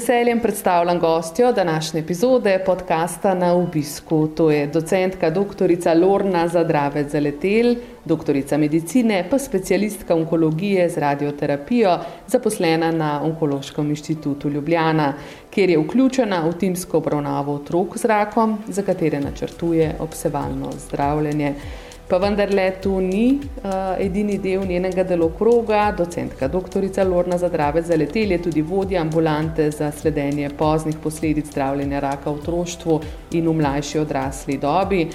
Veseljem predstavljam gostjo današnje epizode podcasta na obisku. To je docentka dr. Lorna Zadravec Zaletel, doktorica medicine, pa specialistka onkologije z radioterapijo, zaposlena na Onkološkem inštitutu Ljubljana, kjer je vključena v timsko obravnavo otrok z rakom, za katere načrtuje obsevalno zdravljenje. Pa vendarle tu ni uh, edini del njenega delokroga. Docentka dr. Lorna Zadravec Zaletel je tudi vodja ambulante za sledenje poznih posledic zdravljenja raka v otroštvu in v mlajši odrasli dobi.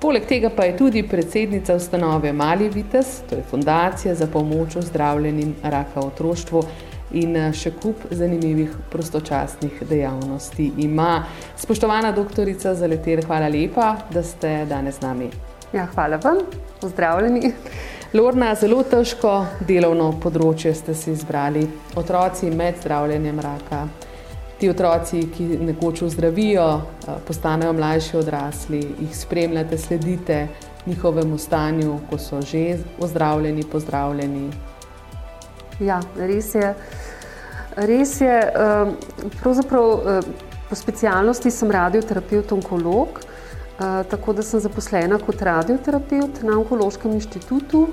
Poleg tega pa je tudi predsednica ustanove Mali Vites, to je fundacija za pomoč v zdravljenju raka v otroštvu in še kup zanimivih prostočasnih dejavnosti ima. Spoštovana doktorica Zaletel, hvala lepa, da ste danes z nami. Ja, hvala vam, pozdravljeni. Lorna, zelo težko delovno področje ste si izbrali. Otroci med zdravljenjem raka, ti otroci, ki nekoč zdravijo, postanejo mlajši odrasli, jih spremljate, sledite njihovemu stanju, ko so že ozdravljeni, pozdravljeni. Ja, res je. Res je, pravzaprav po specialnosti sem radioterapeut, onkolog. Tako da sem zaposlena kot radioterapeut na Onkološkem inštitutu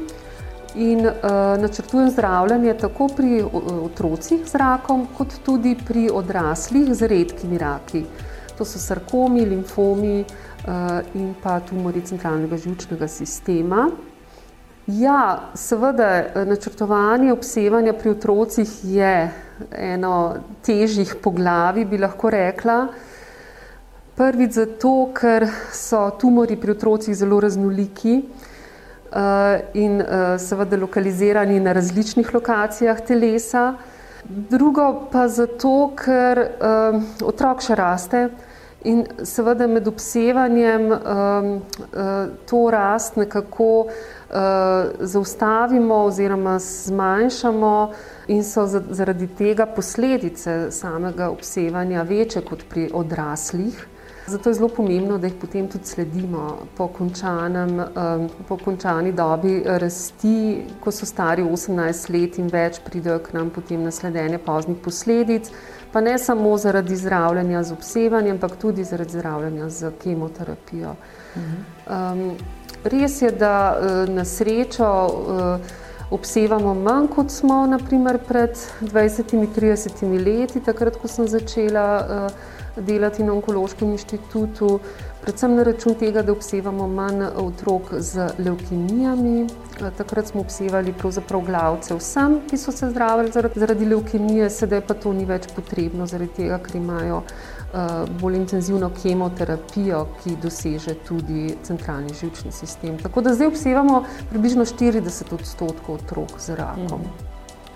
in uh, načrtujem zdravljenje tako pri otrocih z rakom, kot tudi pri odraslih z redkimi raki. To so sarkomi, limfomi in pa tumori centralnega žilčnega sistema. Ja, seveda, načrtovanje obsevanja pri otrocih je eno težjih poglavij, bi lahko rekla. Prvič zato, ker so tumori pri otrocih zelo raznoliki uh, in uh, seveda lokalizirani na različnih lokacijah telesa. Drugo pa zato, ker uh, otrok še raste in seveda med obsevanjem to rast nekako zaustavimo oziroma zmanjšamo in so zaradi tega posledice samega obsevanja večje kot pri odraslih. Zato je zelo pomembno, da jih potem tudi sledimo po, končanem, po končani dobi rasti, ko so stari 18 let in več, pridejo k nam potem na sledenje poznih posledic, pa ne samo zaradi zdravljenja z obsevanjem, ampak tudi zaradi zdravljenja z kemoterapijo. Um, res je, da na srečo obsevamo manj, kot smo naprimer pred 20-30 leti, takrat, ko sem začela delati na Onkološkem inštitutu, predvsem na račun tega, da obsevamo manj otrok z leukemijami. Takrat smo obsevali pravzaprav glavce vsem, ki so se zdravili zaradi leukemije, sedaj pa to ni več potrebno, zaradi tega, ker imajo bolj intenzivno kemoterapijo, ki doseže tudi centralni žilčni sistem. Tako da zdaj obsevamo približno 40 odstotkov otrok z rakom. Mm.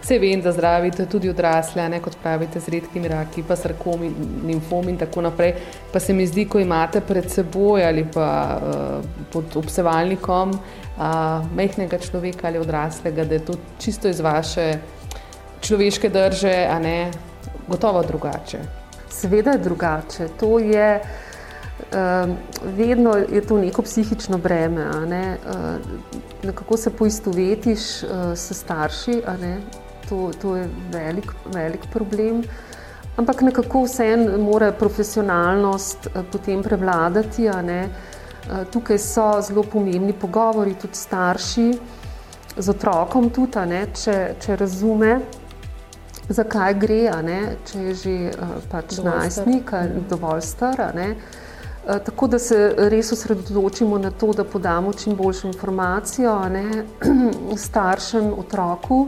Vse vem, da zdravite tudi odrasle, ne kot pravite, z redkimi raki, pa sarkomi, limfomi in tako naprej. Pa se mi zdi, ko imate pred seboj ali pa uh, pod obsevalnikom uh, mehkega človeka ali odraslega, da je to čisto iz vaše človeške drže, a ne gotovo drugače. Seveda je drugače. To je. Uh, vedno je to neko psihično breme, ne? uh, kako se poistovetiš uh, s starši, to, to je velik, velik problem. Ampak nekako vseeno mora profesionalnost eh, potem prevladati. Eh, tukaj so zelo pomembni pogovori, tudi starši z otrokom, tudi, ne, če, če razume, zakaj gre, ne, če je že eh, pač najstnik ali dovolj star. Ne. Tako da se res osredotočimo na to, da podamo čim boljšo informacijo ne, staršem, otroku.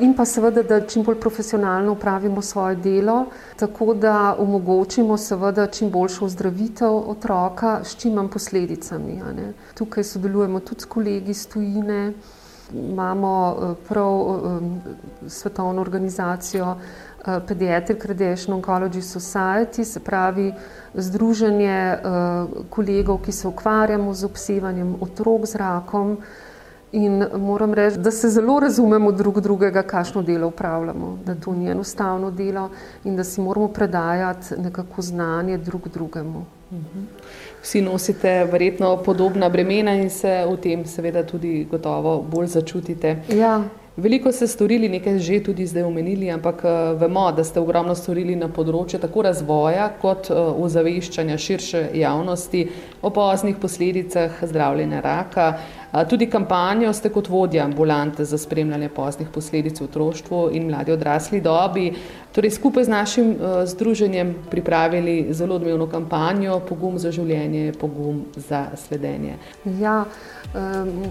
in pa seveda, da čim bolj profesionalno upravimo svoje delo, tako da omogočimo seveda čim boljšo ozdravitev otroka s čim manj posledicami. Tukaj sodelujemo tudi s kolegi iz tujine, imamo prav svetovno organizacijo Pediatric Radiation Oncology Society, se pravi združenje kolegov, ki se ukvarjamo z obsevanjem otrok z rakom. In moram reči, da se zelo razumemo drug drugega, kakšno delo upravljamo, da to ni enostavno delo in da si moramo predajati nekako znanje drug drugemu. Vsi nosite verjetno podobna bremena in se v tem seveda tudi gotovo bolj začutite. Ja. Veliko ste storili, nekaj že tudi zdaj omenili, ampak vemo, da ste ogromno storili na področju tako razvoja kot ozaveščanja širše javnosti o poznih posledicah zdravljenja raka. Tudi kampanjo ste kot vodja ambulante za spremljanje poznih posledic v otroštvu in mladi odrasli dobi, torej skupaj z našim združenjem pripravili zelo odmevno kampanjo Pogum za življenje, pogum za sledenje. Ja,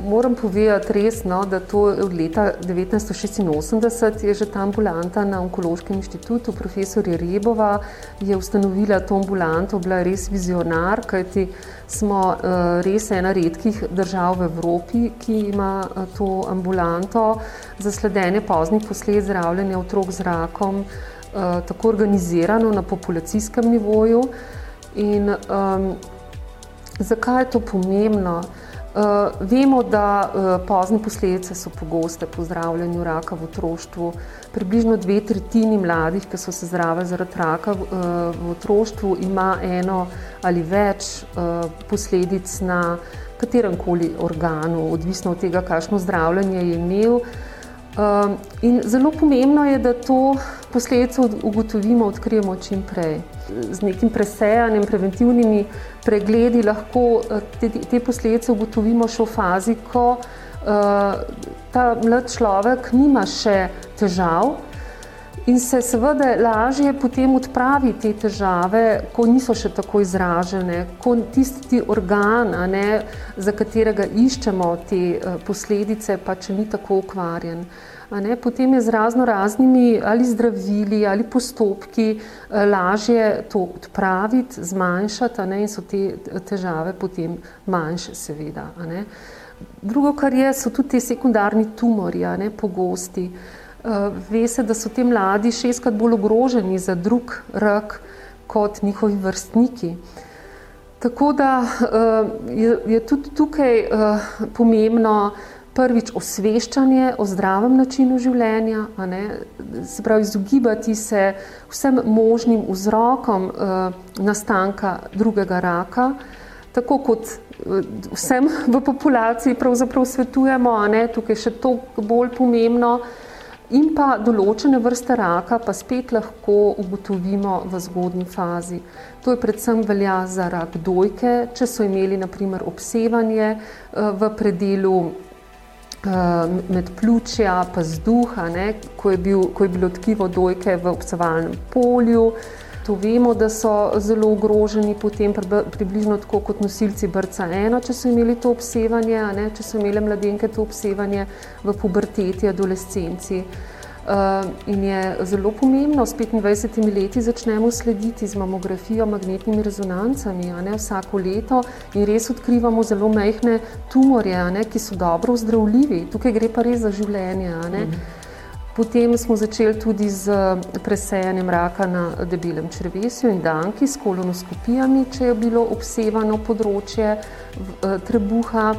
moram povedati res, no, da to od leta devetnajststo šestinosemdeset je že ta ambulanta na Onkološkem inštitutu, profesor Jerebova je ustanovila to ambulanto, bila je res vizionar, kajti smo res ena redkih držav v Evropi, ki ima to ambulanto za sledenje poznih posledic zdravljenja otrok z rakom, tako organizirano na populacijskem nivoju. In zakaj je to pomembno? vemo, da pozne posledice so pogoste po zdravljenju raka v otroštvu. Približno dve tretjini mladih, ki so se zdravili zaradi raka v otroštvu, ima eno ali več posledic na kateremkoli organu, odvisno od tega, kakšno zdravljenje je imel. in zelo pomembno je, da to posledico ugotovimo, odkrijemo čim prej. Z nekim presejanjem, preventivnimi pregledi lahko te, te posledice ugotovimo še v fazi, ko ta mlad človek nima še težav in se seveda lažje potem odpravi te težave, ko niso še tako izražene, ko tisti organ, ne, za katerega iščemo te posledice, pač ni tako okvarjen. A ne, potem je z raznoraznimi ali zdravili ali postopki lažje to odpraviti, zmanjšati, ne, in so te težave potem manjše seveda. Drugo, kar je, so tudi ti sekundarni tumorji, ne, pogosti. Ve se, da so ti mladi šestkrat bolj ogroženi za drug rak kot njihovi vrstniki. Tako da je, je tudi tukaj pomembno prvič osveščanje o zdravem načinu življenja, se pravi izogibati se vsem možnim vzrokom nastanka drugega raka, tako kot vsem v populaciji pravzaprav svetujemo, ne, tukaj še toliko bolj pomembno. In pa določene vrste raka pa spet lahko ugotovimo v zgodnji fazi. To je predvsem velja za rak dojke, če so imeli na primer obsevanje v predelu medpljučja pa vzduh, a ne, ko je bil, ko je bilo tkivo dojke v obsevalnem polju. To vemo, da so zelo ogroženi potem približno tako kot nosilci BRCA ena, če so imeli to obsevanje, ne, če so imele mladenke to obsevanje v puberteti, adolescenci. in je zelo pomembno, s petindvajsetimi leti začnemo slediti z mamografijo, magnetnimi rezonancami, ne, vsako leto in res odkrivamo zelo majhne tumorje, ne, ki so dobro ozdravljivi. Tukaj gre pa res za življenje, a ne. Potem smo začeli tudi s presejanjem raka na debelem črevesju in danki s kolonoskopijami, če je bilo obsevano področje trebuha.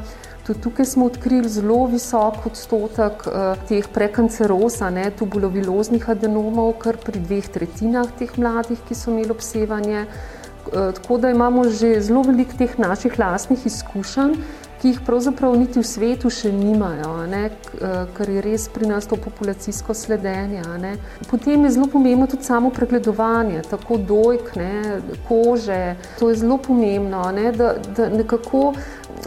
Tudi tukaj smo odkrili zelo visok odstotek teh prekanceroz, ne, tubuloviloznih adenomov, kar pri dveh tretjinah teh mladih, ki so imeli obsevanje. tako da imamo že zelo veliko teh naših lastnih izkušenj, ki jih pravzaprav niti v svetu še nimajo, ne, kar je res pri nas to populacijsko sledenje, ne. Potem je zelo pomembno tudi samo pregledovanje, tako dojk, ne, kože, to je zelo pomembno, ne, da, da nekako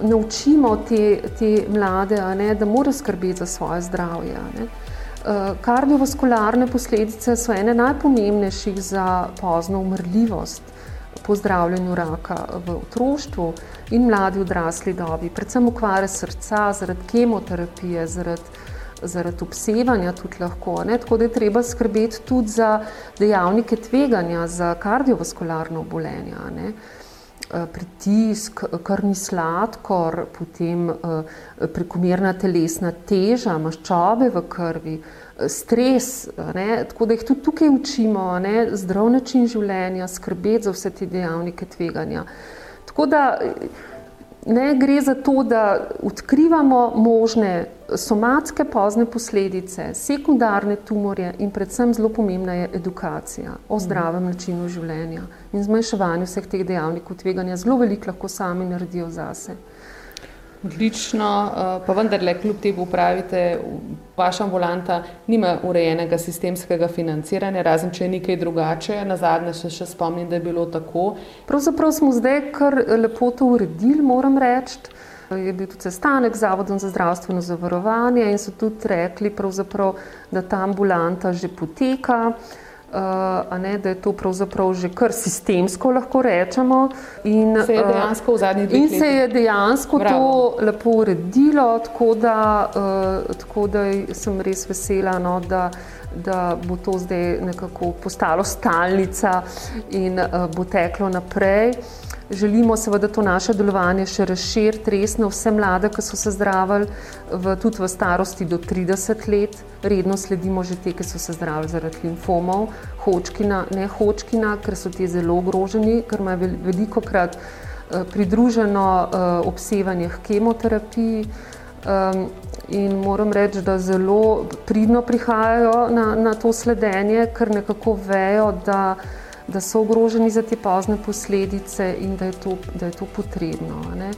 naučimo te, te mlade, ne, da morajo skrbeti za svoje zdravje, ne. kardiovaskularne posledice so ene najpomembnejših za pozno umrljivost po zdravljenju raka v otroštvu in mladi odrasli dobi. Predvsem okvare srca zaradi kemoterapije, zaradi zaradi obsevanja tudi lahko. Ne? Tako da je treba skrbeti tudi za dejavnike tveganja za kardiovaskularno obolenje. Ne? Eh, pritisk, krvni sladkor, potem prekomerna telesna teža, maščobe v krvi, stres. Ne? Tako da jih tudi tukaj učimo, ne? zdrav način življenja, skrbeti za vse te dejavnike tveganja. Tako da ne gre za to, da odkrivamo možne somatske pozne posledice, sekundarne tumorje in predvsem zelo pomembna je edukacija o zdravem načinu življenja in zmanjševanju vseh teh dejavnikov tveganja. Zelo veliko lahko sami naredijo zase. Odlično, eh, pa vendarle, kljub temu pravite, vaša ambulanta nima urejenega sistemskega financiranja, razen če je nekaj drugače. Na zadnje se še spomnim, da je bilo tako. Pravzaprav smo zdaj kar lepo to uredili, moram reči. Je bil tudi sestanek z Zavodom za zdravstveno zavarovanje in so tudi rekli, da ta ambulanta že poteka. Uh, ne, da je to pravzaprav že kar sistemsko, lahko rečemo. In se je eh, dejansko v zadnjih dveh letih. In se je dejansko Bravo. to lepo uredilo, tako da, uh, tako da sem res vesela, no, da, da bo to zdaj nekako postalo stalnica in uh, bo teklo naprej. Želimo seveda to naše delovanje še razširiti resno vse mlade, ki so se zdravili v, tudi v starosti do 30 let. Redno sledimo že te, ki so se zdravili zaradi limfomov, hočkina, ne hočkina, ker so ti zelo ogroženi, ker imajo veliko krat uh, pridruženo uh, obsevanje k kemoterapiji. Um, in moram reči, da zelo pridno prihajajo na, na to sledenje, ker nekako vejo, da da so ogroženi za te pozne posledice in da je to, da je to potrebno. Ne.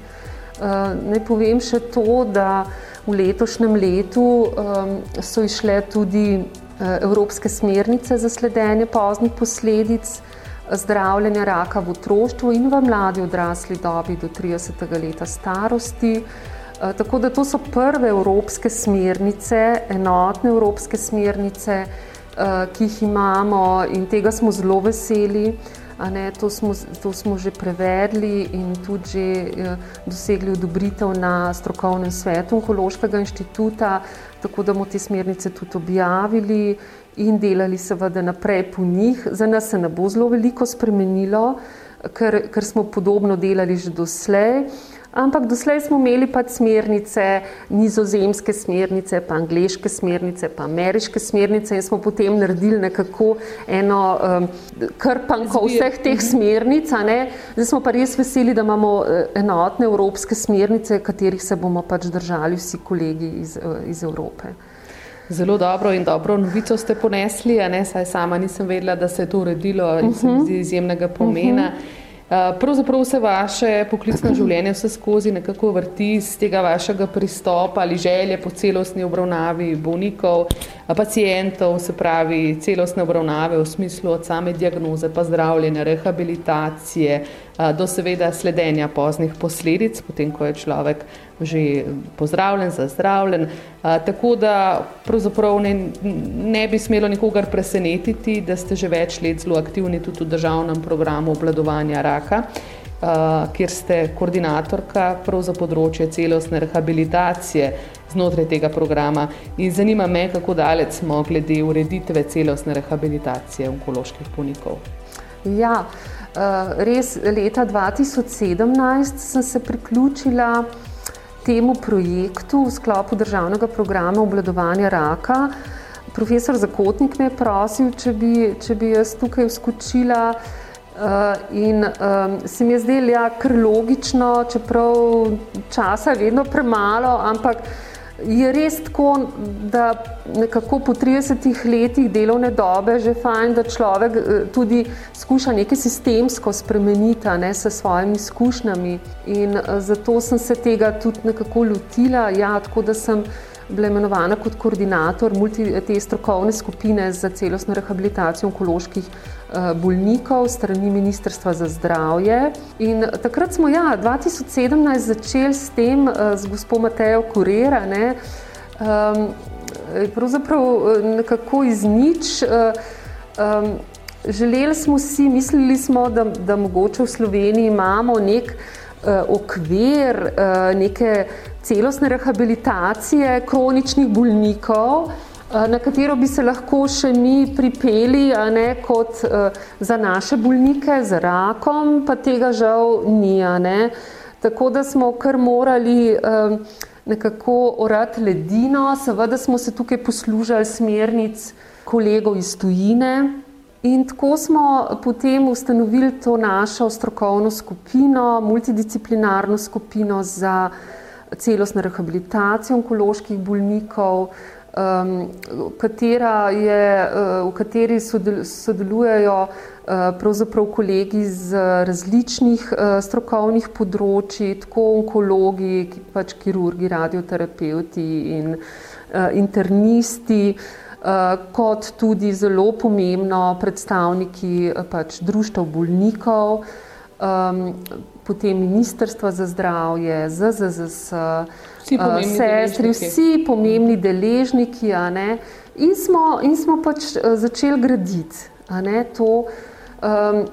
Uh, naj povem še to, da v letošnjem letu um, so išle tudi uh, evropske smernice za sledenje poznih posledic zdravljenja raka v otroštvu in v mladi odrasli dobi do 30. leta starosti. Uh, tako da to so prve evropske smernice, enotne evropske smernice, Eh, ki jih imamo in tega smo zelo veseli. Ne, to, smo, to smo že prevedli in tudi že eh, dosegli odobritev na strokovnem svetu Onkološkega inštituta, tako da bomo te smernice tudi objavili in delali seveda naprej po njih. Za nas se ne bo zelo veliko spremenilo, ker, ker smo podobno delali že doslej. Ampak doslej smo imeli pač smernice, nizozemske smernice, pa angliške smernice, pa ameriške smernice in smo potem naredili nekako eno um, krpanko vseh teh mhm. smernic. Zdaj smo pa res veseli, da imamo uh, enotne evropske smernice, katerih se bomo pač držali vsi kolegi iz, uh, iz Evrope. Zelo dobro in dobro novico ste ponesli, saj sama nisem vedela, da se je to uredilo in uh -huh. se mi zdi izjemnega pomena. Uh -huh. Eh, pravzaprav se vaše poklicno življenje vse skozi nekako vrti iz tega vašega pristopa ali želje po celostni obravnavi bolnikov, eh, pacijentov, se pravi celostne obravnave v smislu od same diagnoze pa zdravljenja, rehabilitacije, do seveda sledenja poznih posledic, potem ko je človek že pozdravljen, zazdravljen. Tako da pravzaprav ne, ne bi smelo nikogar presenetiti, da ste že več let zelo aktivni tudi v državnem programu obladovanja raka, kjer ste koordinatorka prav za področje celostne rehabilitacije znotraj tega programa. In zanima me, kako daleč smo glede ureditve celostne rehabilitacije onkoloških bolnikov. Ja, Eh, res leta 2017 sem se priključila temu projektu v sklopu državnega programa obladovanja raka. Profesor Zakotnik me je prosil, če bi, če bi jaz tukaj vskočila uh, in um, se mi je zdelo, ja, kar logično, čeprav časa je vedno premalo, ampak je res tako, da nekako po 30 letih delovne dobe že fajn, da človek eh, tudi skuša nekaj sistemsko spremeniti ne, s svojimi izkušnjami. In eh, zato sem se tega tudi nekako lotila, ja, tako da sem bila imenovana kot koordinator multi, te strokovne skupine za celostno rehabilitacijo onkoloških eh, bolnikov strani Ministrstva za zdravje. In takrat smo, ja, 2017 začeli s tem, z gospod Matejo Kurera, ne, um, pravzaprav nekako iz nič. Um, želeli smo si, mislili smo, da, da mogoče v Sloveniji imamo nek okvir neke celostne rehabilitacije kroničnih bolnikov, na katero bi se lahko še mi pripeli, a ne kot za naše bolnike z rakom, pa tega žal ni. Tako da smo kar morali nekako orati ledino, seveda smo se tukaj poslužali smernic kolegov iz tujine. In tako smo potem ustanovili to našo strokovno skupino, multidisciplinarno skupino za celostno rehabilitacijo onkoloških bolnikov, um, je, v kateri sodelujejo pravzaprav kolegi z različnih strokovnih področji, tako onkologi, pač kirurgi, radioterapeuti in internisti, kot tudi zelo pomembno predstavniki pač društev bolnikov, potem Ministrstva za zdravje, ZZZS, sestri, vsi pomembni deležniki. In smo, in smo pač začeli graditi to um,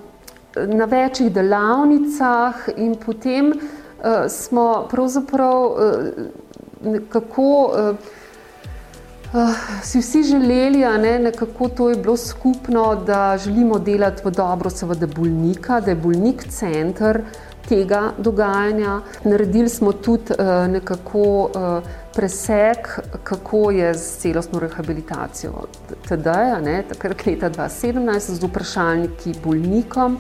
na večjih delavnicah, in potem uh, smo pravzaprav uh, nekako. Uh, Uh, si vsi želeli, ne, nekako to je bilo skupno, da želimo delati v dobro, seveda, bolnika, da je bolnik center tega dogajanja. Naredili smo tudi uh, nekako uh, preseg, kako je z celostno rehabilitacijo. Tedaj, takrat leta 2017, z vprašalniki bolnikom.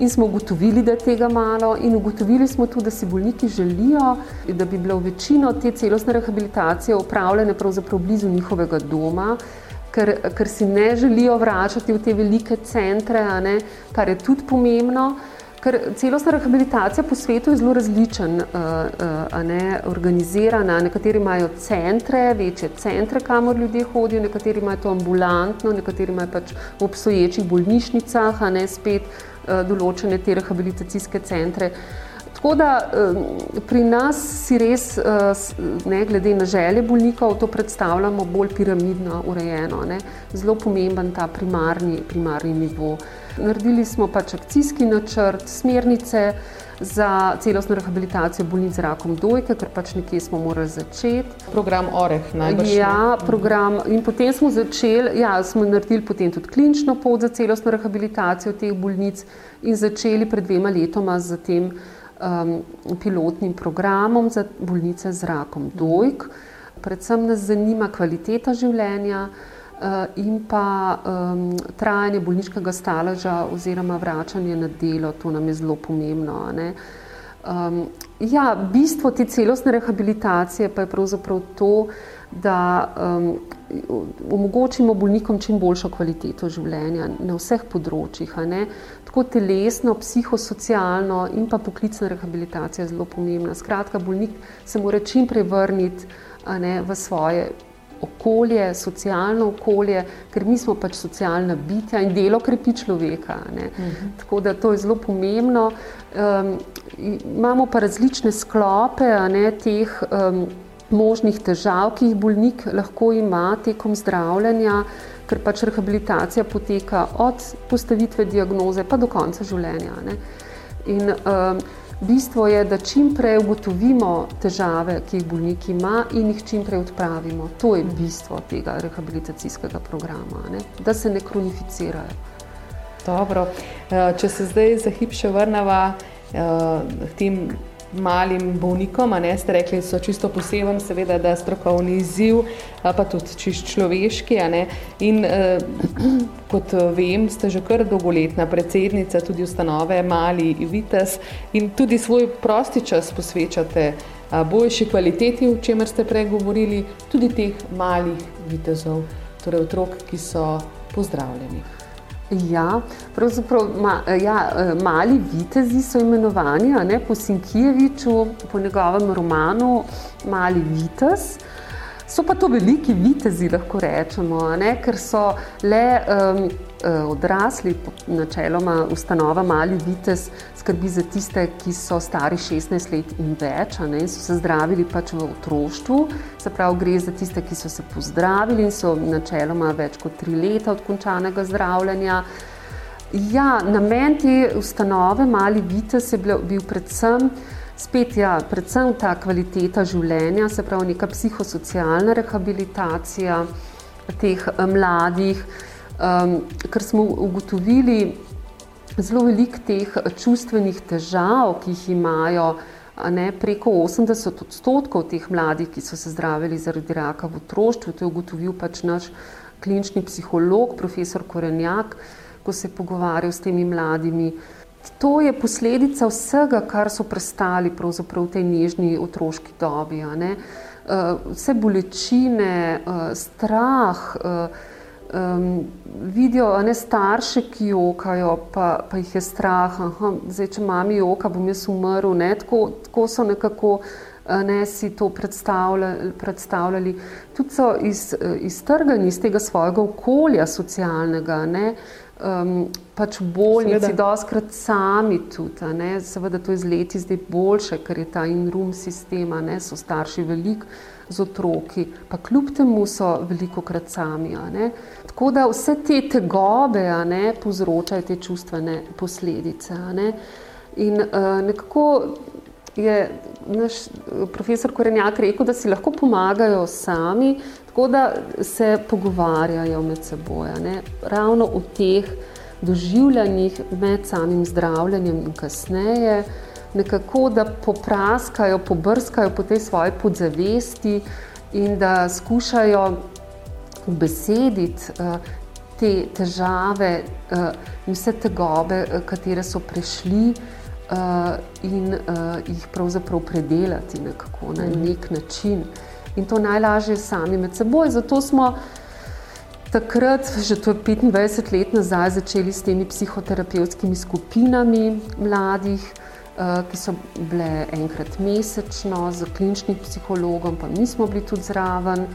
In smo ugotovili, da je tega malo, in ugotovili smo tudi, da si bolniki želijo, da bi bila večina te celostne rehabilitacije upravljena pravzaprav blizu njihovega doma, ker, ker si ne želijo vračati v te velike centre, ne, kar je tudi pomembno. Ker celostna rehabilitacija po svetu je zelo različen, uh, uh, ne, organizirana. Nekateri imajo centre, večje centre, kamor ljudje hodijo, nekateri imajo to ambulantno, nekateri imajo pač v obstoječih bolnišnicah, a ne spet določene te rehabilitacijske centre. Tako da pri nas si res, ne, glede na želje bolnikov, to predstavljamo bolj piramidno urejeno, ne. zelo pomemben ta primarni, primarni nivo. Naredili smo pač akcijski načrt, smernice za celostno rehabilitacijo bolnic z rakom dojke, ker pač nekje smo morali začeti. Program OREH najbolj. Ja, program. In potem smo začeli, ja, smo naredili potem tudi klinično pot za celostno rehabilitacijo teh bolnic in začeli pred dvema letoma z tem um, pilotnim programom za bolnice z rakom dojk. Predvsem nas zanima kvaliteta življenja, in pa um, trajanje bolniškega staleža oziroma vračanje na delo, to nam je zelo pomembno. Um, ja, bistvo te celostne rehabilitacije pa je pravzaprav to, da um, omogočimo bolnikom čim boljšo kvaliteto življenja na vseh področjih, tako telesno, psihosocialno in pa poklicna rehabilitacija je zelo pomembna. Skratka, bolnik se mora čim prej vrniti ne, v svoje okolje, socialno okolje, ker mi smo pač socialna bitja in delo krepi človeka. Uh mhm. -huh. Tako da to je zelo pomembno. Um, imamo pa različne sklope ne, teh um, možnih težav, ki jih bolnik lahko ima tekom zdravljenja, ker pač rehabilitacija poteka od postavitve diagnoze pa do konca življenja. Ne. In, um, Bistvo je, da čim prej ugotovimo težave, ki jih bolnik ima, in jih čim prej odpravimo. To je bistvo tega rehabilitacijskega programa, ne? da se ne kronificirajo. Dobro. Eh, če se zdaj za hip še vrnemo eh, k tem malim bolnikom, ne ste rekli, so čisto poseben, seveda, da strokovni izziv, pa tudi čist človeški. In eh, kot vem, ste že kar dolgoletna predsednica tudi ustanove Mali Vites in tudi svoj prosti čas posvečate boljši kvaliteti, o čemer ste prej govorili, tudi teh malih vitezov, torej otrok, ki so pozdravljeni. Ja, pravzaprav ma, ja, mali vitezi so imenovani ne, po Sinkijeviču, po njegovem romanu Mali vitez. So pa to veliki vitezi, lahko rečemo, ne, ker so le um, odrasli, načeloma ustanova Mali vitez skrbi za tiste, ki so stari 16 let in več, ne, in so se zdravili pač v otroštvu. Se pravi, gre za tiste, ki so se pozdravili in so načeloma več kot tri leta od končanega zdravljenja. Ja, namen te ustanove Mali vitez je bil, bil predvsem spet ja, predvsem ta kvaliteta življenja, se pravi neka psihosocialna rehabilitacija teh eh, mladih, um, ker smo ugotovili zelo veliko teh čustvenih težav, ki jih imajo. Ne, preko 80 odstotkov teh mladih, ki so se zdravili zaradi raka v otroštvu, to je ugotovil pač naš klinični psiholog, profesor Korenjak, ko se je pogovarjal s temi mladimi. To je posledica vsega, kar so prestali v tej nežni otroški dobi. Eh, vse bolečine, strah, um, vidijo ne, starše, ki jokajo, pa, pa jih je strah, da če če mami joka, bom jaz umrl. Ne, tako, tako so nekako ne, si to predstavljali. predstavljali. Tudi so iz, iztrgani iz tega svojega okolja socialnega. Ne, um, pač v bolnici, doskrat sami tudi. Ne? Seveda to je z leti zdaj boljše, ker je ta in-room sistema, ne? so starši veliko z otroki, pa kljub temu so veliko krat sami. Tako da vse te tegobe ne, povzročajo te čustvene posledice. Ne? In uh, nekako je naš profesor Korenjak rekel, da si lahko pomagajo sami, tako da se pogovarjajo med seboj. Ne? Ravno v teh doživljanjih med samim zdravljenjem in kasneje, nekako da popraskajo, pobrskajo po tej svoji podzavesti in da skušajo besediti uh, te težave uh, in vse tegobe, uh, katere so prešli. Uh, in uh, jih pravzaprav predelati nekako, na mhm. nek način. In to najlažje sami med seboj. Zato smo takrat, že to je 25 let nazaj, začeli s temi psihoterapevtskimi skupinami mladih, eh, ki so bile enkrat mesečno z kliničnim psihologom, pa mi smo bili tudi zraven,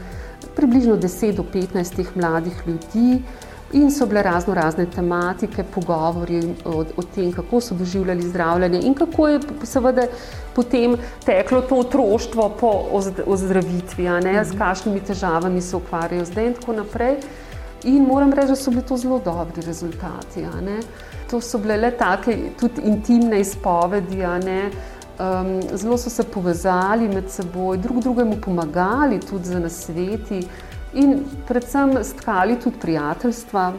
približno 10 do 15 mladih ljudi. In so bile razno razne tematike, pogovori o, o tem, kako so doživljali zdravljenje in kako je seveda potem teklo to otroštvo po ozdravitvi, mm -hmm. s mhm. kakšnimi težavami se ukvarjajo zdaj in tako naprej. In moram reči, da so bili to zelo dobri rezultati. To so bile le take tudi intimne izpovedi. Um, zelo so se povezali med seboj, drug drugemu pomagali tudi za nasveti in predvsem stkali tudi prijateljstva.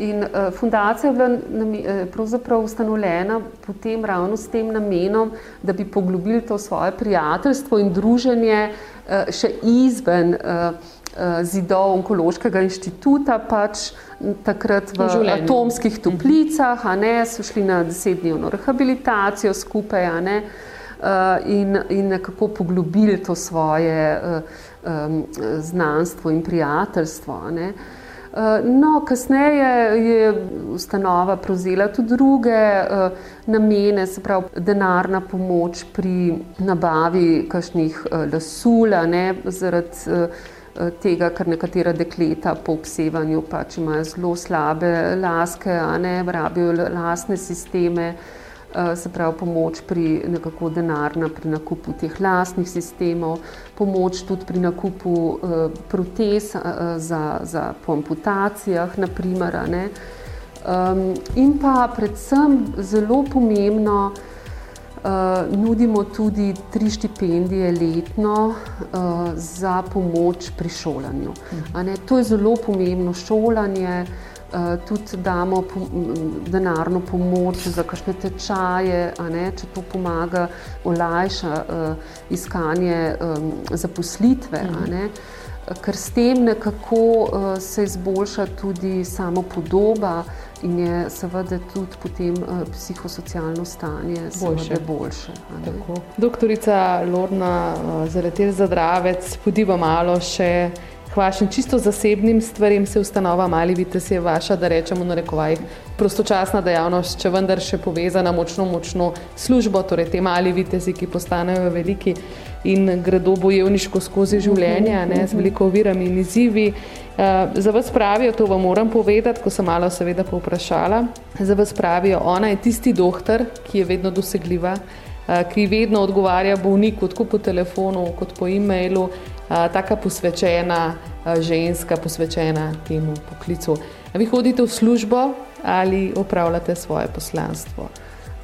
In uh, fundacija je bila eh, pravzaprav ustanovljena potem ravno s tem namenom, da bi poglobili to svoje prijateljstvo in druženje uh, še izven uh, uh, zidov onkološkega inštituta, pač takrat v atomskih mhm. toplicah, a ne, so šli na desetdnevno rehabilitacijo skupaj, a ne, uh, in, in nekako poglobili to svoje um, znanstvo in prijateljstvo. Ne. Uh, no, kasneje je ustanova prevzela tudi druge namene, se pravi denarna pomoč pri nabavi kakšnih lasul, ne zaradi tega, ker nekatera dekleta po obsevanju pač imajo zelo slabe laske, a ne rabijo lasne sisteme. Eh, se pravi pomoč pri nekako denarna pri nakupu teh lastnih sistemov, pomoč tudi pri nakupu uh, protez za, za po amputacijah, naprimer, ne. Um, in pa predvsem zelo pomembno, nudimo tudi tri štipendije letno uh, za pomoč pri šolanju. Ne, to je zelo pomembno šolanje. Eh, tudi damo denarno pomoč za kakšne tečaje, ne, če to pomaga, olajša uh, iskanje um, zaposlitve. Ne, ker s tem nekako uh, se izboljša tudi samo podoba in je seveda tudi potem uh, psihosocialno stanje boljše. boljše Doktorica Lorna uh, Zaletel Zadravec, podiva malo še k vašim čisto zasebnim stvarem se ustanova Mali Vites je vaša, da rečemo na rekovaj, prostočasna dejavnost, če vendar še povezana močno, močno službo, torej te mali vitezi, ki postanejo veliki in gredo bojevniško skozi življenje, ne, z veliko ovirami in izzivi. Uh, za vas pravijo, to vam moram povedati, ko sem malo seveda povprašala, za vas pravijo, ona je tisti doktor, ki je vedno dosegljiva, uh, ki vedno odgovarja bolniku, tako po telefonu, kot po e-mailu, taka posvečena ženska, posvečena temu poklicu. Vi hodite v službo ali opravljate svoje poslanstvo?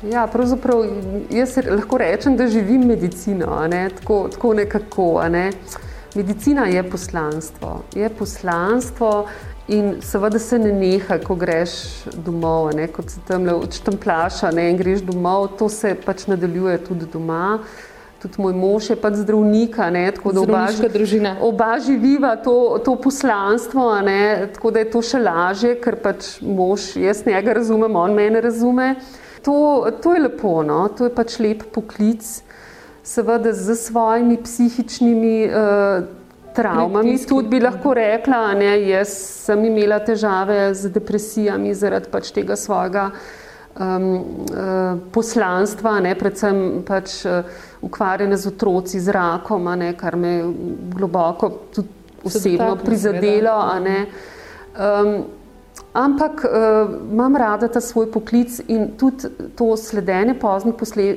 Ja, pravzaprav jaz lahko rečem, da živim medicino, ne? tako, tako nekako. Ne? Medicina je poslanstvo. Je poslanstvo in seveda se ne neha, ko greš domov, ne? kot se tam odštemplaš in greš domov, to se pač nadaljuje tudi doma. Tudi moj mož je pač zdravnik, tako da oba, oba živiva to, to poslanstvo, tako da je to še lažje, ker pač mož, jaz njega razumem, on mene razume. To, to je lepo, no? to je pač lep poklic, seveda z svojimi psihičnimi uh, travmami. Tudi bi lahko rekla, da sem imela težave z depresijami zaradi pač tega svojega um, uh, poslanstva, ne, predvsem pač uh, ukvarjanje z otroci, z rakom, ne, kar me globoko tudi osebno prizadelo. Um, ampak uh, imam rada ta svoj poklic in tudi to sledenje poznih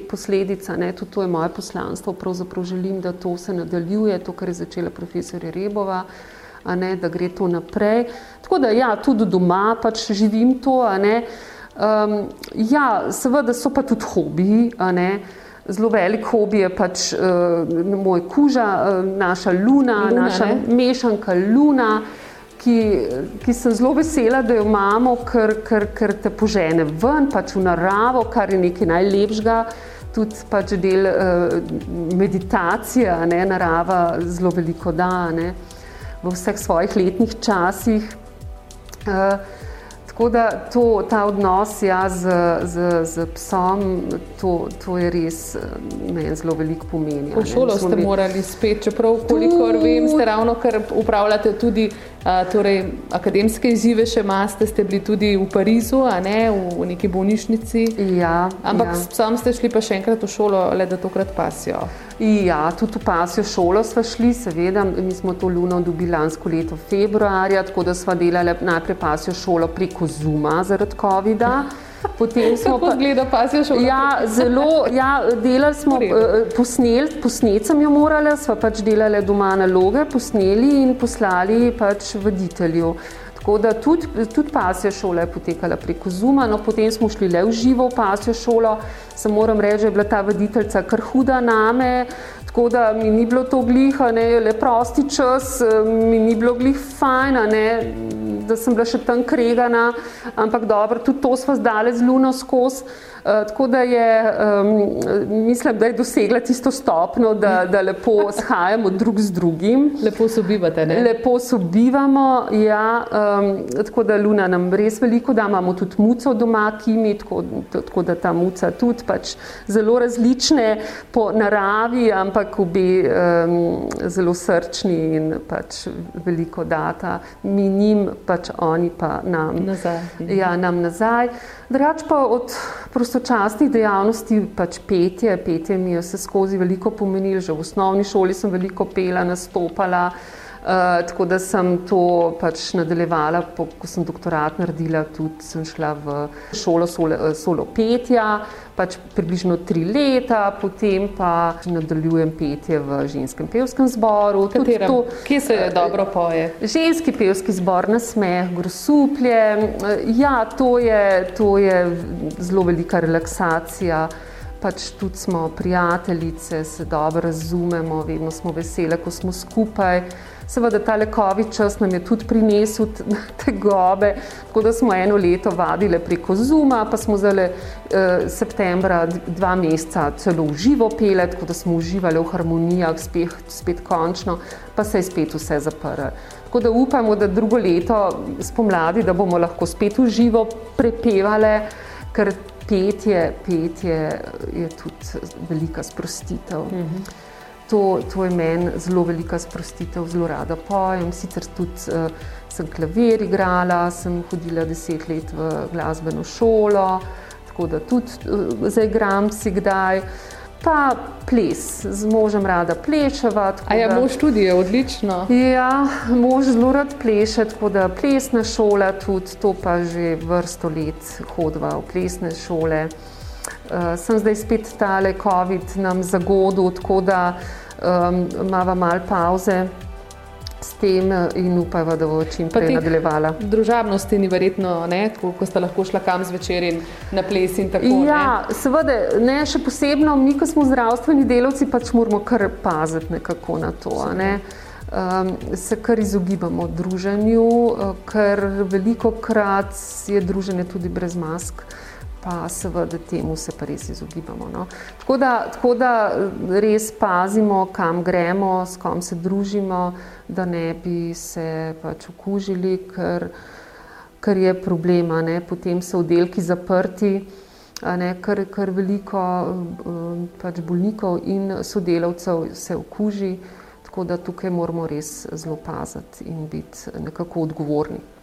posledic, ne, tudi to je moje poslanstvo. Pravzaprav želim, da to se nadaljuje, to, kar je začela profesor Rebova. Ne, da gre to naprej. Tako da, ja, tudi doma pač živim to. Uh, Um, ja, seveda so pa tudi hobiji. Zelo velik hobi je pač uh, moj kuža, uh, naša luna, luna naša ne? mešanka luna, ki, ki sem zelo vesela, da jo imamo, ker, ker, ker te požene ven, pač v naravo, kar je nekaj najlepšega. Tudi pač del uh, meditacije, ne, narava zelo veliko da ne, v vseh svojih letnih časih. Uh, Tako da to, ta odnos ja, z, z, z psom, to, to je res eh, meni zelo veliko pomeni. V šolo ste morali spet, čeprav, kolikor tu... vem, ste ravno kar upravljate tudi torej, akademske izzive, še imate, ste bili tudi v Parizu, ne v, v neki bolnišnici. Ja, Ampak ja. s psom ste šli pa še enkrat v šolo, le da tokrat pasijo. Ja, tudi v pasjo šolo smo šli, seveda. Mi smo to luno dobili lansko leto februarja, tako da smo delali najprej pasjo šolo preko Zuma zaradi COVID-a. Potem smo pa gledali pasjo šolo. Ja, zelo, ja, delali smo, eh, posneli, posneti sem jo morala, smo pač delali doma naloge, posneli in poslali pač voditelju. Tako da tudi, tudi pasja šola je potekala preko Zuma, no potem smo šli le v živo v pasjo šolo, se moram reči, da je bila ta voditeljca kar huda name, tako da mi ni bilo to gliha, ne, le prosti čas, mi ni bilo glih fajna, ne, da sem bila še tam kregana, ampak dobro, tudi to smo zdale z luno skozi. Eh, tako da je, um, mislim, da je dosegla tisto stopno, da, da lepo shajamo drug z drugim. Lepo sobivate, ne? Lepo sobivamo, ja. Um, tako da Luna nam res veliko da, imamo tudi muco doma, kimi, tako, tako da ta muca tudi pač zelo različne po naravi, ampak obi um, zelo srčni in pač veliko data. Mi njim, pač oni pa nam nazaj. Ja, nam nazaj. Drugač pa od prostočasnih dejavnosti, pač petje, petje mi je vse skozi veliko pomenilo, že v osnovni šoli sem veliko pela, nastopala, uh, tako da sem to pač nadaljevala, po, ko sem doktorat naredila, tudi sem šla v šolo solo, solo petja, pač približno tri leta, potem pa nadaljujem petje v ženskem pevskem zboru. To, Kje se je dobro poje? Ženski pevski zbor na smeh, grosuplje. Ja, to je, to je zelo velika relaksacija. Pač tudi smo prijateljice, se dobro razumemo, vedno smo vesele, ko smo skupaj. Seveda, ta lekovi čas nam je tudi prinesel te gobe, tako da smo eno leto vadili preko Zuma, pa smo zdaj eh, septembra dva meseca celo v živo pele, tako da smo uživali v harmonijah, spet, spet končno, pa se je spet vse zaprlo. Tako da upamo, da drugo leto spomladi, da bomo lahko spet v živo prepevali, ker petje, petje je tudi velika sprostitev. -hmm. To, to je meni zelo velika sprostitev, zelo rada pojem. Sicer tudi uh, sem klavir igrala, sem hodila deset let v glasbeno šolo, tako da tudi uh, zaigram si kdaj. Pa ples, z možem rada pleševa. A je ja, mož tudi je odlično? Ja, mož zelo rad pleše, tako da plesna šola tudi, to pa že vrsto let hodva v plesne šole. Uh, sem zdaj spet tale COVID nam zagodil, tako da um, imamo malo pauze s tem in upajmo, da bo čim prej nadaljevala. Družabnosti ni verjetno, ne, ko, ko ste lahko šla kam zvečer in na ples in tako naprej. Ja, ne. seveda, ne, še posebno mi, ko smo zdravstveni delavci, pač moramo kar paziti nekako na to. Ne. Um, se kar izogibamo druženju, ker veliko krat je druženje tudi brez mask. Uh, pa seveda temu se pa res izogibamo. No. Tako, da, tako da res pazimo, kam gremo, s kom se družimo, da ne bi se pač okužili, ker, ker je problema. Ne. Potem so oddelki zaprti, ne, ker, ker veliko um, pač bolnikov in sodelavcev se okuži. Tako da tukaj moramo res zelo paziti in biti nekako odgovorni.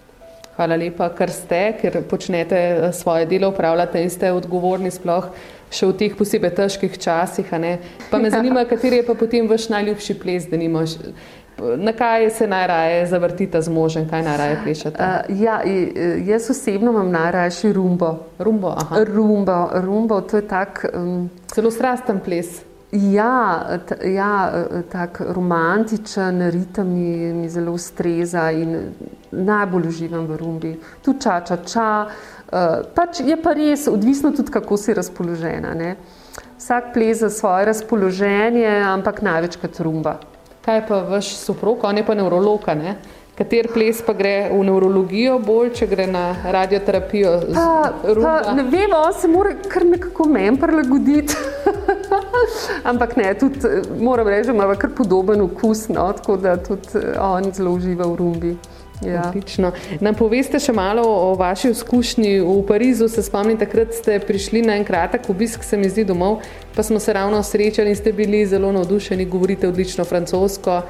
Hvala lepa, ker ste, ker počnete eh, svoje delo, upravljate in ste odgovorni sploh še v teh posebej težkih časih. Pa me zanima, kateri je pa potem vaš najljubši ples, da nimaš. Na kaj se najraje zavrtite z možem, kaj najraje plešete? Uh, ja, jaz osebno imam najrajši rumbo. Rumbo, rumbo, rumbo to je tak. Um, Zelo strasten ples. Ja, ja tako romantičen ritem mi, mi zelo ustreza in najbolj uživam v rumbi. Tu ča, ča, ča. Uh, pač je pa res odvisno tudi, kako si razpoložena. Ne? Vsak ples za svoje razpoloženje, ampak največkrat rumba. Kaj pa vaš soprog, on je pa neurolog, ne? Kater ples pa gre v neurologijo bolj, če gre na radioterapijo? Pa, pa, ne vem, on se mora kar nekako meni prilagoditi. Ampak ne, tudi moram reči, da ima kar podoben okus, no, tako da tudi on zelo uživa v rumbi. Ja. Nam poveste še malo o vaši izkušnji v Parizu. Se spomnite, takrat ste prišli na en kratek obisk, se mi zdi domov, pa smo se ravno srečali in ste bili zelo navdušeni, govorite odlično francosko.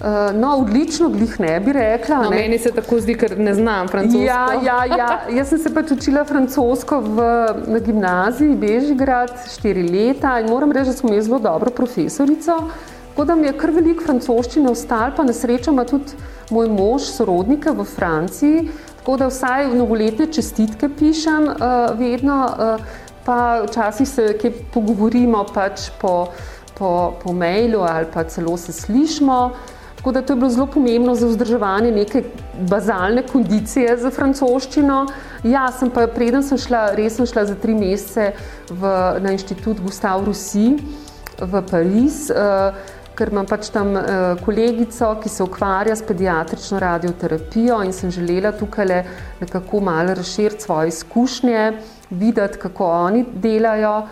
Uh, no, odlično, glih ne bi rekla. No, meni se tako zdi, ker ne znam francosko. Ja, ja, ja. Jaz sem se pač učila francosko v, na gimnaziji Bežigrad štiri leta in moram reči, da smo imeli zelo dobro profesorico. Tako da mi je kar veliko francoščine ostalo, pa na srečo ima tudi moj mož sorodnike v Franciji. Tako da vsaj novoletne čestitke pišem uh, vedno, uh, pa včasih se kje pogovorimo pač po, po, po mailu ali pa celo se slišmo. Tako da to je bilo zelo pomembno za vzdrževanje neke bazalne kondicije za francoščino. Ja, sem pa preden sem šla, res sem šla za tri mesece v, na inštitut Gustav Rusi v Pariz, uh, ker imam pač tam uh, kolegico, ki se ukvarja s pediatrično radioterapijo in sem želela tukaj nekako malo razširiti svoje izkušnje, videti, kako oni delajo.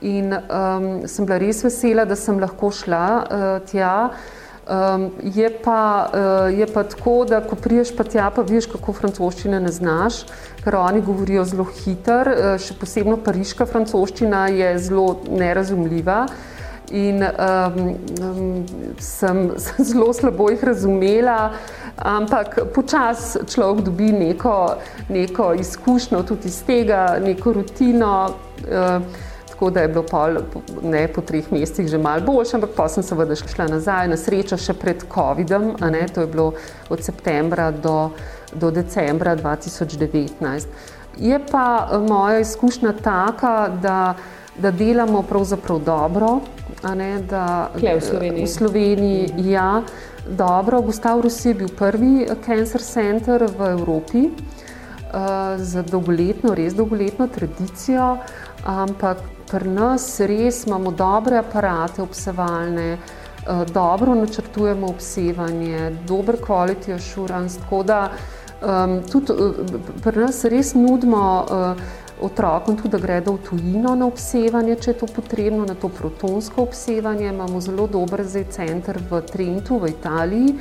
In um, sem bila res vesela, da sem lahko šla uh, tja. Um, je, pa, uh, je pa tako, da ko priješ pa tja, pa veš, kako francoščine ne znaš, ker oni govorijo zelo hiter, uh, še posebno pariška francoščina je zelo nerazumljiva. In um, um, sem, sem zelo slabo jih razumela, ampak počasi človek dobi neko, neko izkušnjo tudi iz tega, neko rutino. Uh, tako da je bilo pol, ne, po treh mesecih že malo boljše, ampak pa sem seveda šla nazaj, na srečo še pred COVID-om, to je bilo od septembra do, do decembra 2019. Je pa eh, moja izkušnja taka, da, da delamo pravzaprav dobro, ne, da Kle v Sloveniji. V Sloveniji mm. ja, dobro. Gustav Rusi je bil prvi cancer center v Evropi uh, z dolgoletno, res dolgoletno tradicijo, ampak pri nas res imamo dobre aparate obsevalne, eh, dobro načrtujemo obsevanje, dober quality assurance, tako da um, tudi eh, pri nas res nudimo uh, otrokom tudi, da gredo v tujino na obsevanje, če je to potrebno, na to protonsko obsevanje. Imamo zelo dober zdaj center v Trentu v Italiji,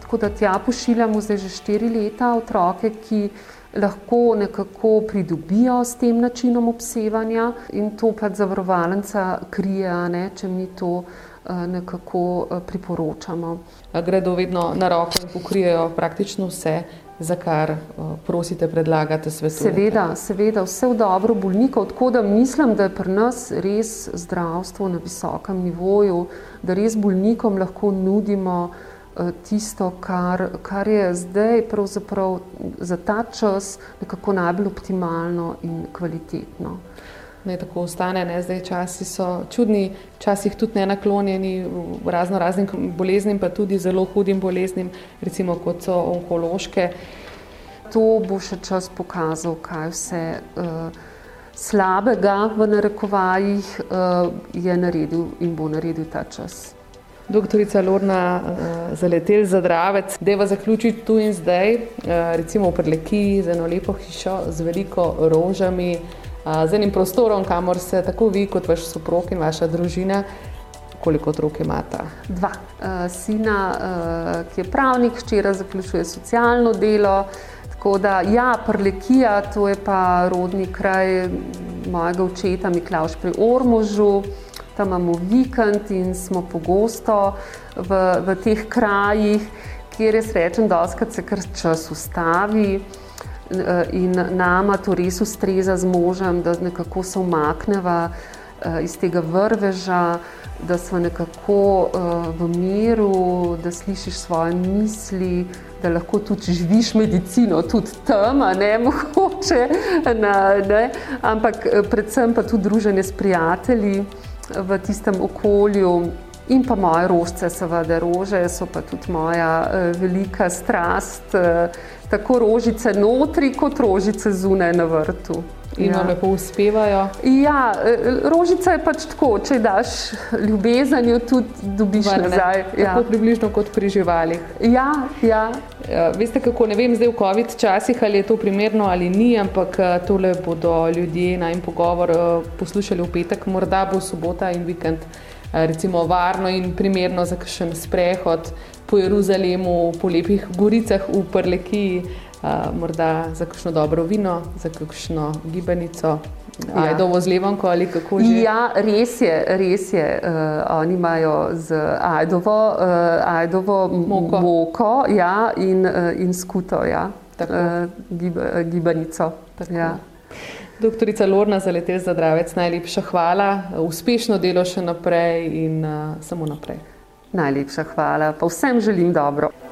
tako da tja pošiljamo zdaj že štiri leta otroke, ki lahko nekako pridobijo s tem načinom obsevanja in to pač zavarovalnica krije, ne, če mi to eh, nekako eh, priporočamo. Gredo vedno na roko in pokrijejo praktično vse, za kar eh, prosite, predlagate svetu. Seveda, seveda, vse v dobro bolnikov, tako da mislim, da je pri nas res zdravstvo na visokem nivoju, da res bolnikom lahko nudimo tisto, kar, kar je zdaj za ta čas nekako najbolj optimalno in kvalitetno. naj tako ostane. Ne? Zdaj časi so čudni, včasih tudi ne naklonjeni razno raznim boleznim, pa tudi zelo hudim boleznim, recimo kot so onkološke. To bo še čas pokazal, kaj vse uh, slabega v narekovajih uh, je naredil in bo naredil ta čas. Doktorica Lorna uh, zaletel za dravec, da je zaključiti tu in zdaj, uh, recimo v Prleki z eno lepo hišo z veliko rožami, uh, z enim prostorom, kamor se tako vi kot vaš soprok in vaša družina, koliko otrok imata? Dva. Uh, sina, uh, ki je pravnik, včeraj zaključuje socialno delo. Tako da, ja, Prlekija, to je pa rodni kraj mojega očeta Miklaš pri Ormožu tam imamo vikend in smo pogosto v, v teh krajih, kjer je srečen, da se kar čas ustavi. Eh, in nama to res ustreza z možem, da nekako se umakneva eh, iz tega vrveža, da smo nekako eh, v miru, da slišiš svoje misli, da lahko tudi živiš medicino, tudi tam, ne mogoče, ne, ne, ampak predvsem pa tudi druženje s prijatelji v tistem okolju. In pa moje rožce, seveda, rože so pa tudi moja uh, velika strast, uh, tako rožice notri, kot rožice zunaj na vrtu. In ja. lepo uspevajo. Ja, eh, rožica je pač tako, če daš ljubezen, jo tudi dobiš Varne. nazaj. Ja. Tako približno kot pri živalih. Ja, ja. Ja, veste kako, ne vem zdaj v COVID časih, ali je to primerno ali ni, ampak eh, tole bodo ljudje na en pogovor eh, poslušali v petek, morda bo sobota in vikend recimo varno in primerno za kakšen sprehod po Jeruzalemu, po lepih goricah v Prlekiji morda za kakšno dobro vino, za kakšno gibanico. Ja. Ajdovo z levanko ali kako že? Ja, res je, res je. Uh, oni imajo z ajdovo, uh, ajdovo moko, moko ja, in, uh, in skuto, ja. uh, gib, uh, gibanico. Ja. Doktorica Lorna za letel za dravec, najlepša hvala, uspešno delo še naprej in uh, samo naprej. Najlepša hvala, pa vsem želim dobro.